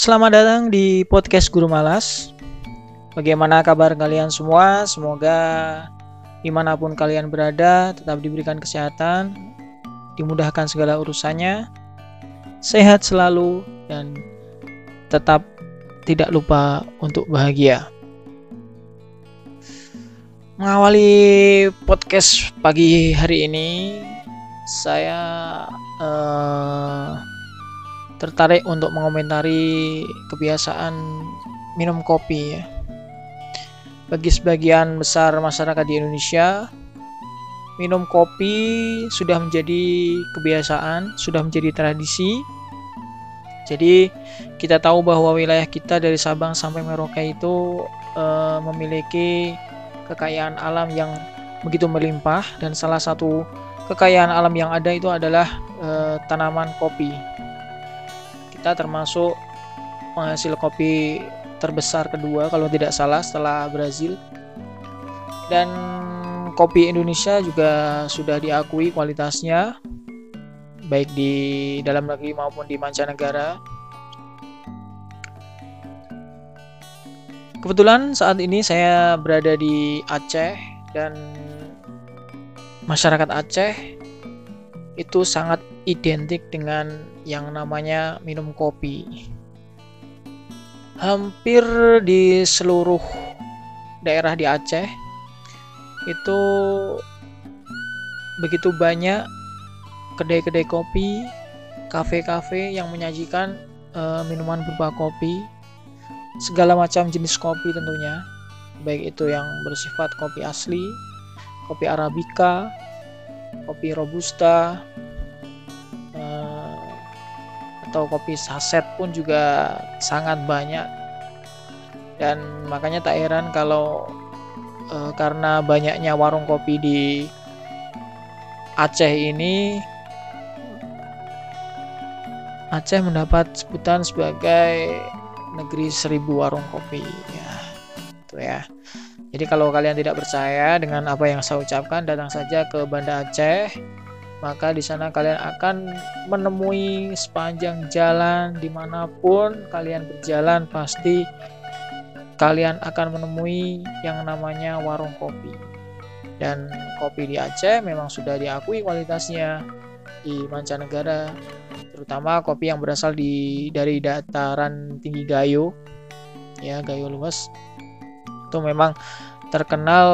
Selamat datang di podcast Guru Malas. Bagaimana kabar kalian semua? Semoga di mana pun kalian berada tetap diberikan kesehatan, dimudahkan segala urusannya, sehat selalu, dan tetap tidak lupa untuk bahagia. Mengawali podcast pagi hari ini, saya uh, tertarik untuk mengomentari kebiasaan minum kopi ya. Bagi sebagian besar masyarakat di Indonesia, minum kopi sudah menjadi kebiasaan, sudah menjadi tradisi. Jadi kita tahu bahwa wilayah kita dari Sabang sampai Merauke itu e, memiliki kekayaan alam yang begitu melimpah dan salah satu kekayaan alam yang ada itu adalah e, tanaman kopi kita termasuk penghasil kopi terbesar kedua kalau tidak salah setelah Brazil. Dan kopi Indonesia juga sudah diakui kualitasnya baik di dalam negeri maupun di mancanegara. Kebetulan saat ini saya berada di Aceh dan masyarakat Aceh itu sangat identik dengan yang namanya minum kopi. Hampir di seluruh daerah di Aceh itu begitu banyak kedai-kedai kopi, kafe-kafe yang menyajikan uh, minuman berupa kopi, segala macam jenis kopi tentunya, baik itu yang bersifat kopi asli, kopi arabica, kopi robusta, atau kopi saset pun juga sangat banyak. Dan makanya tak heran kalau e, karena banyaknya warung kopi di Aceh ini Aceh mendapat sebutan sebagai negeri seribu warung kopi. Ya itu ya jadi kalau kalian tidak percaya dengan apa yang saya ucapkan datang saja ke Banda Aceh. Maka di sana kalian akan menemui sepanjang jalan di mana pun kalian berjalan pasti kalian akan menemui yang namanya warung kopi. Dan kopi di Aceh memang sudah diakui kualitasnya di mancanegara terutama kopi yang berasal di dari dataran tinggi Gayo. Ya Gayo luas itu memang terkenal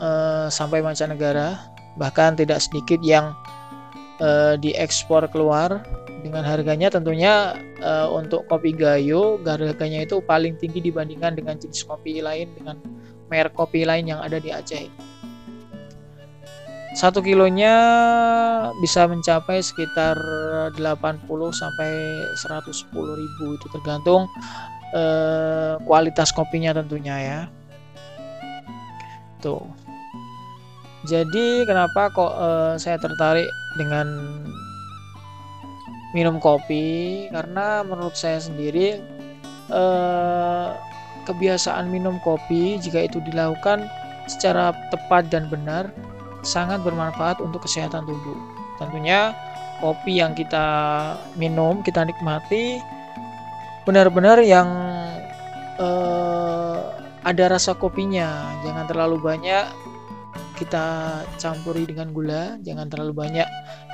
uh, sampai mancanegara bahkan tidak sedikit yang uh, diekspor keluar dengan harganya tentunya uh, untuk kopi gayo harganya itu paling tinggi dibandingkan dengan jenis kopi lain dengan merek kopi lain yang ada di Aceh. Satu kilonya bisa mencapai sekitar 80 sampai 110 ribu itu tergantung uh, kualitas kopinya tentunya ya. Tuh. Jadi kenapa kok uh, saya tertarik dengan minum kopi? Karena menurut saya sendiri uh, kebiasaan minum kopi jika itu dilakukan secara tepat dan benar sangat bermanfaat untuk kesehatan tubuh. Tentunya kopi yang kita minum, kita nikmati benar-benar yang uh, ada rasa kopinya. Jangan terlalu banyak kita campuri dengan gula, jangan terlalu banyak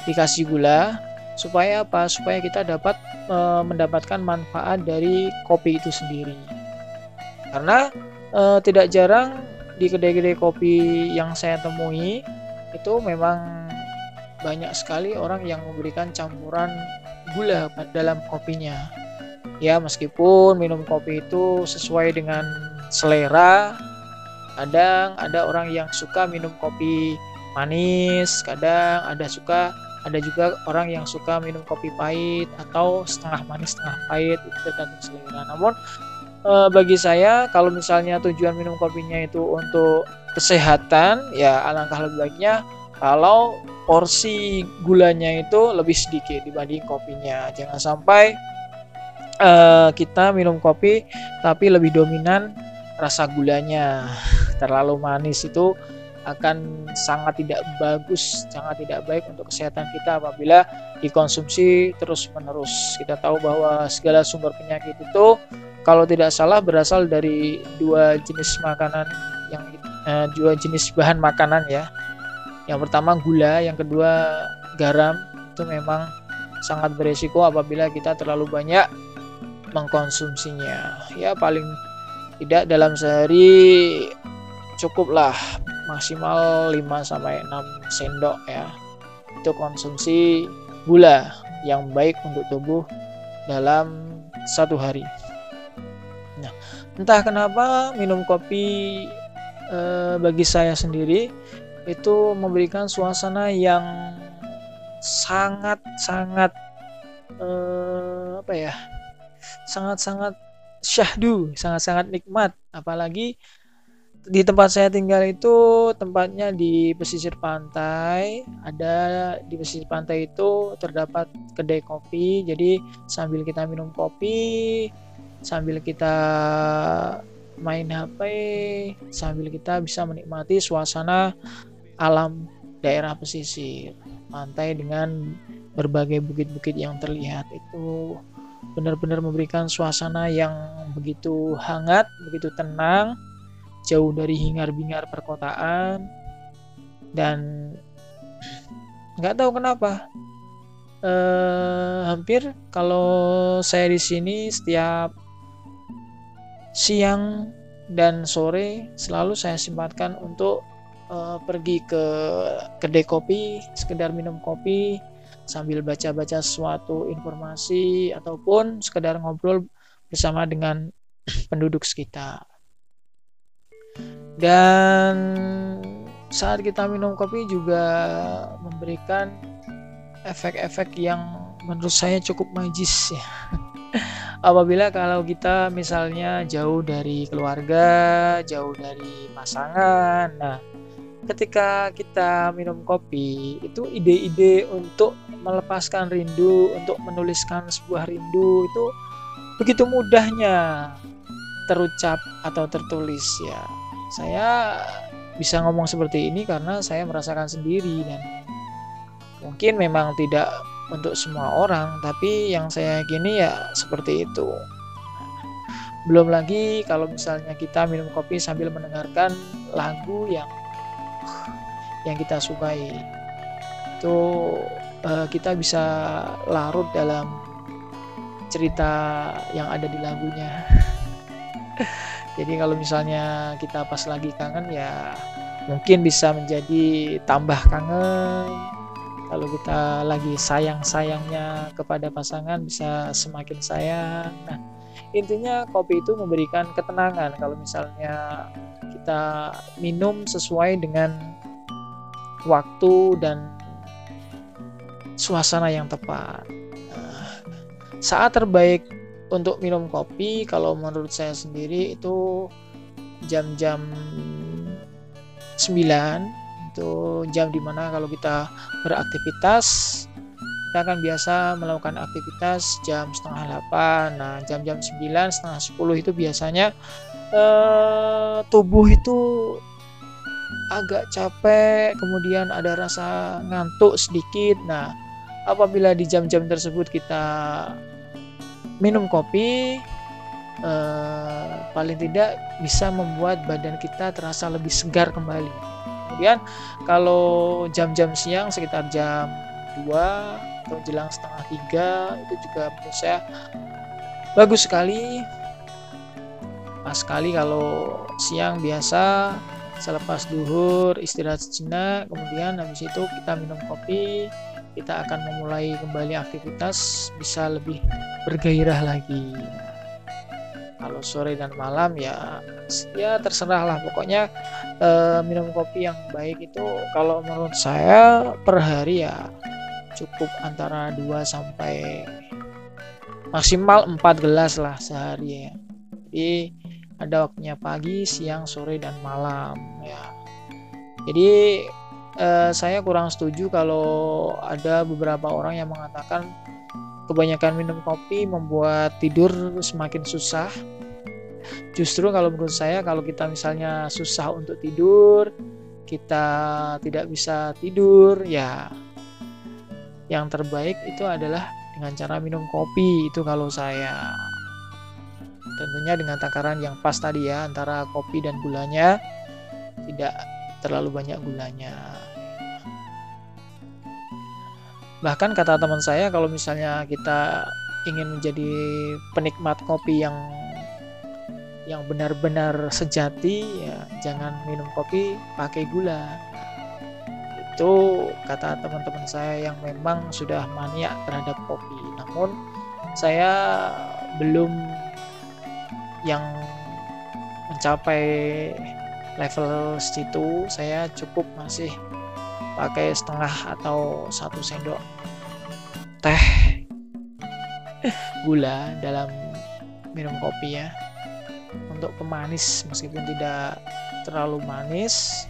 dikasih gula supaya apa? Supaya kita dapat e, mendapatkan manfaat dari kopi itu sendiri. Karena e, tidak jarang di kedai-kedai kopi yang saya temui itu memang banyak sekali orang yang memberikan campuran gula dalam kopinya. Ya, meskipun minum kopi itu sesuai dengan selera, kadang ada orang yang suka minum kopi manis kadang ada suka ada juga orang yang suka minum kopi pahit atau setengah manis setengah pahit itu tergantung selera. Namun e, bagi saya kalau misalnya tujuan minum kopinya itu untuk kesehatan ya alangkah lebih baiknya kalau porsi gulanya itu lebih sedikit dibanding kopinya. Jangan sampai e, kita minum kopi tapi lebih dominan rasa gulanya terlalu manis itu akan sangat tidak bagus, sangat tidak baik untuk kesehatan kita apabila dikonsumsi terus-menerus. Kita tahu bahwa segala sumber penyakit itu kalau tidak salah berasal dari dua jenis makanan yang eh, dua jenis bahan makanan ya. Yang pertama gula, yang kedua garam. Itu memang sangat beresiko apabila kita terlalu banyak mengkonsumsinya. Ya paling tidak dalam sehari cukuplah maksimal 5 sampai 6 sendok ya. Itu konsumsi gula yang baik untuk tubuh dalam satu hari. Nah, entah kenapa minum kopi e, bagi saya sendiri itu memberikan suasana yang sangat-sangat e, apa ya? Sangat-sangat syahdu, sangat-sangat nikmat apalagi di tempat saya tinggal itu tempatnya di pesisir pantai. Ada di pesisir pantai itu terdapat kedai kopi. Jadi sambil kita minum kopi, sambil kita main HP, sambil kita bisa menikmati suasana alam daerah pesisir pantai dengan berbagai bukit-bukit yang terlihat itu benar-benar memberikan suasana yang begitu hangat, begitu tenang jauh dari hingar-bingar perkotaan dan nggak tahu kenapa. Eh, hampir kalau saya di sini setiap siang dan sore selalu saya sempatkan untuk eh, pergi ke kedai kopi sekedar minum kopi sambil baca-baca suatu informasi ataupun sekedar ngobrol bersama dengan penduduk sekitar. Dan saat kita minum kopi juga memberikan efek-efek yang menurut saya cukup magis ya. Apabila kalau kita misalnya jauh dari keluarga jauh dari pasangan nah ketika kita minum kopi itu ide-ide untuk melepaskan rindu untuk menuliskan sebuah rindu itu begitu mudahnya terucap atau tertulis ya. Saya bisa ngomong seperti ini karena saya merasakan sendiri dan mungkin memang tidak untuk semua orang tapi yang saya yakini ya seperti itu. Belum lagi kalau misalnya kita minum kopi sambil mendengarkan lagu yang yang kita sukai itu uh, kita bisa larut dalam cerita yang ada di lagunya Jadi kalau misalnya kita pas lagi kangen ya mungkin bisa menjadi tambah kangen. Kalau kita lagi sayang-sayangnya kepada pasangan bisa semakin sayang. Nah, intinya kopi itu memberikan ketenangan kalau misalnya kita minum sesuai dengan waktu dan suasana yang tepat. Nah, saat terbaik untuk minum kopi kalau menurut saya sendiri itu jam-jam 9 itu jam di mana kalau kita beraktivitas kita akan biasa melakukan aktivitas jam setengah 8 nah jam-jam 9 setengah 10 itu biasanya eh, tubuh itu agak capek kemudian ada rasa ngantuk sedikit nah apabila di jam-jam tersebut kita minum kopi eh, paling tidak bisa membuat badan kita terasa lebih segar kembali. Kemudian kalau jam-jam siang sekitar jam 2 atau jelang setengah tiga itu juga menurut saya bagus sekali. Pas sekali kalau siang biasa selepas duhur istirahat sejenak kemudian habis itu kita minum kopi kita akan memulai kembali aktivitas bisa lebih bergairah lagi kalau sore dan malam ya ya terserah lah pokoknya eh, minum kopi yang baik itu kalau menurut saya per hari ya cukup antara 2 sampai maksimal 4 gelas lah sehari ya. Jadi ada waktunya pagi siang sore dan malam ya. Jadi eh, saya kurang setuju kalau ada beberapa orang yang mengatakan kebanyakan minum kopi membuat tidur semakin susah. Justru kalau menurut saya kalau kita misalnya susah untuk tidur, kita tidak bisa tidur ya yang terbaik itu adalah dengan cara minum kopi itu kalau saya. Tentunya dengan takaran yang pas tadi ya antara kopi dan gulanya. Tidak terlalu banyak gulanya. Bahkan kata teman saya kalau misalnya kita ingin menjadi penikmat kopi yang yang benar-benar sejati ya jangan minum kopi pakai gula itu kata teman-teman saya yang memang sudah mania terhadap kopi. Namun saya belum yang mencapai level situ. Saya cukup masih pakai setengah atau satu sendok teh gula dalam minum kopi ya. Untuk pemanis meskipun tidak terlalu manis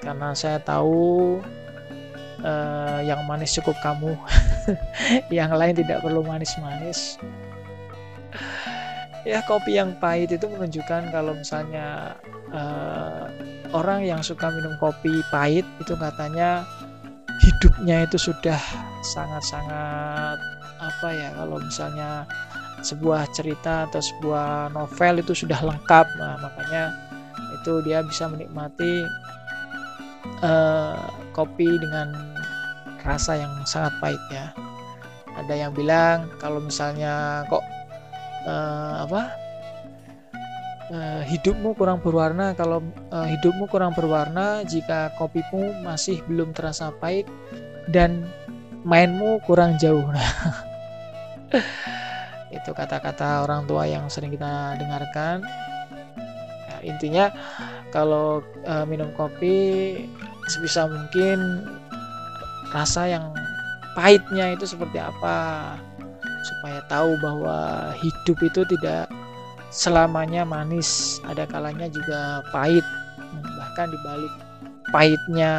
karena saya tahu uh, yang manis cukup kamu. Yang lain tidak perlu manis-manis. Ya kopi yang pahit itu menunjukkan kalau misalnya uh, orang yang suka minum kopi pahit itu katanya hidupnya itu sudah sangat-sangat apa ya kalau misalnya sebuah cerita atau sebuah novel itu sudah lengkap. Nah makanya itu dia bisa menikmati uh, kopi dengan rasa yang sangat pahit ya. Ada yang bilang kalau misalnya kok uh, apa uh, hidupmu kurang berwarna kalau uh, hidupmu kurang berwarna jika kopimu masih belum terasa pahit dan mainmu kurang jauh. itu kata-kata orang tua yang sering kita dengarkan. Ya, intinya kalau uh, minum kopi sebisa mungkin rasa yang pahitnya itu seperti apa supaya tahu bahwa hidup itu tidak selamanya manis ada kalanya juga pahit. Bahkan dibalik pahitnya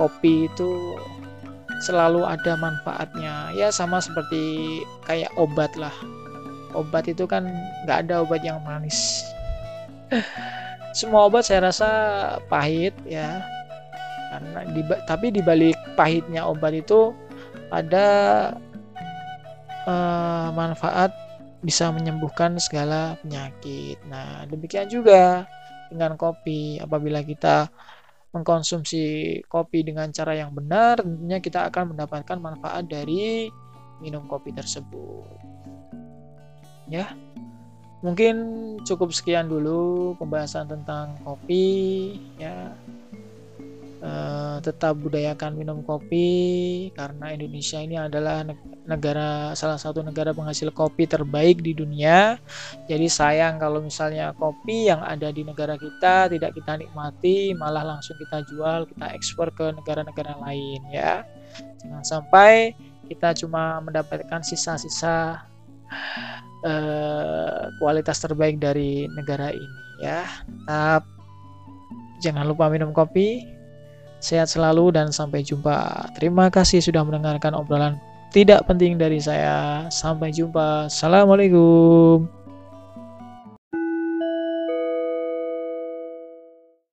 kopi itu selalu ada manfaatnya. Ya sama seperti kayak obat lah. Obat itu kan nggak ada obat yang manis. Semua obat saya rasa pahit ya karena di, tapi di balik pahitnya obat itu ada uh, manfaat bisa menyembuhkan segala penyakit. Nah, demikian juga dengan kopi. Apabila kita mengkonsumsi kopi dengan cara yang benar, tentunya kita akan mendapatkan manfaat dari minum kopi tersebut. Ya. Mungkin cukup sekian dulu pembahasan tentang kopi ya. Eh, tetap budayakan minum kopi karena Indonesia ini adalah negara salah satu negara penghasil kopi terbaik di dunia. Jadi sayang kalau misalnya kopi yang ada di negara kita tidak kita nikmati, malah langsung kita jual, kita ekspor ke negara-negara lain ya. Jangan sampai kita cuma mendapatkan sisa-sisa uh, kualitas terbaik dari negara ini ya. Tetap jangan lupa minum kopi, Sehat selalu dan sampai jumpa. Terima kasih sudah mendengarkan obrolan tidak penting dari saya. Sampai jumpa. Assalamualaikum.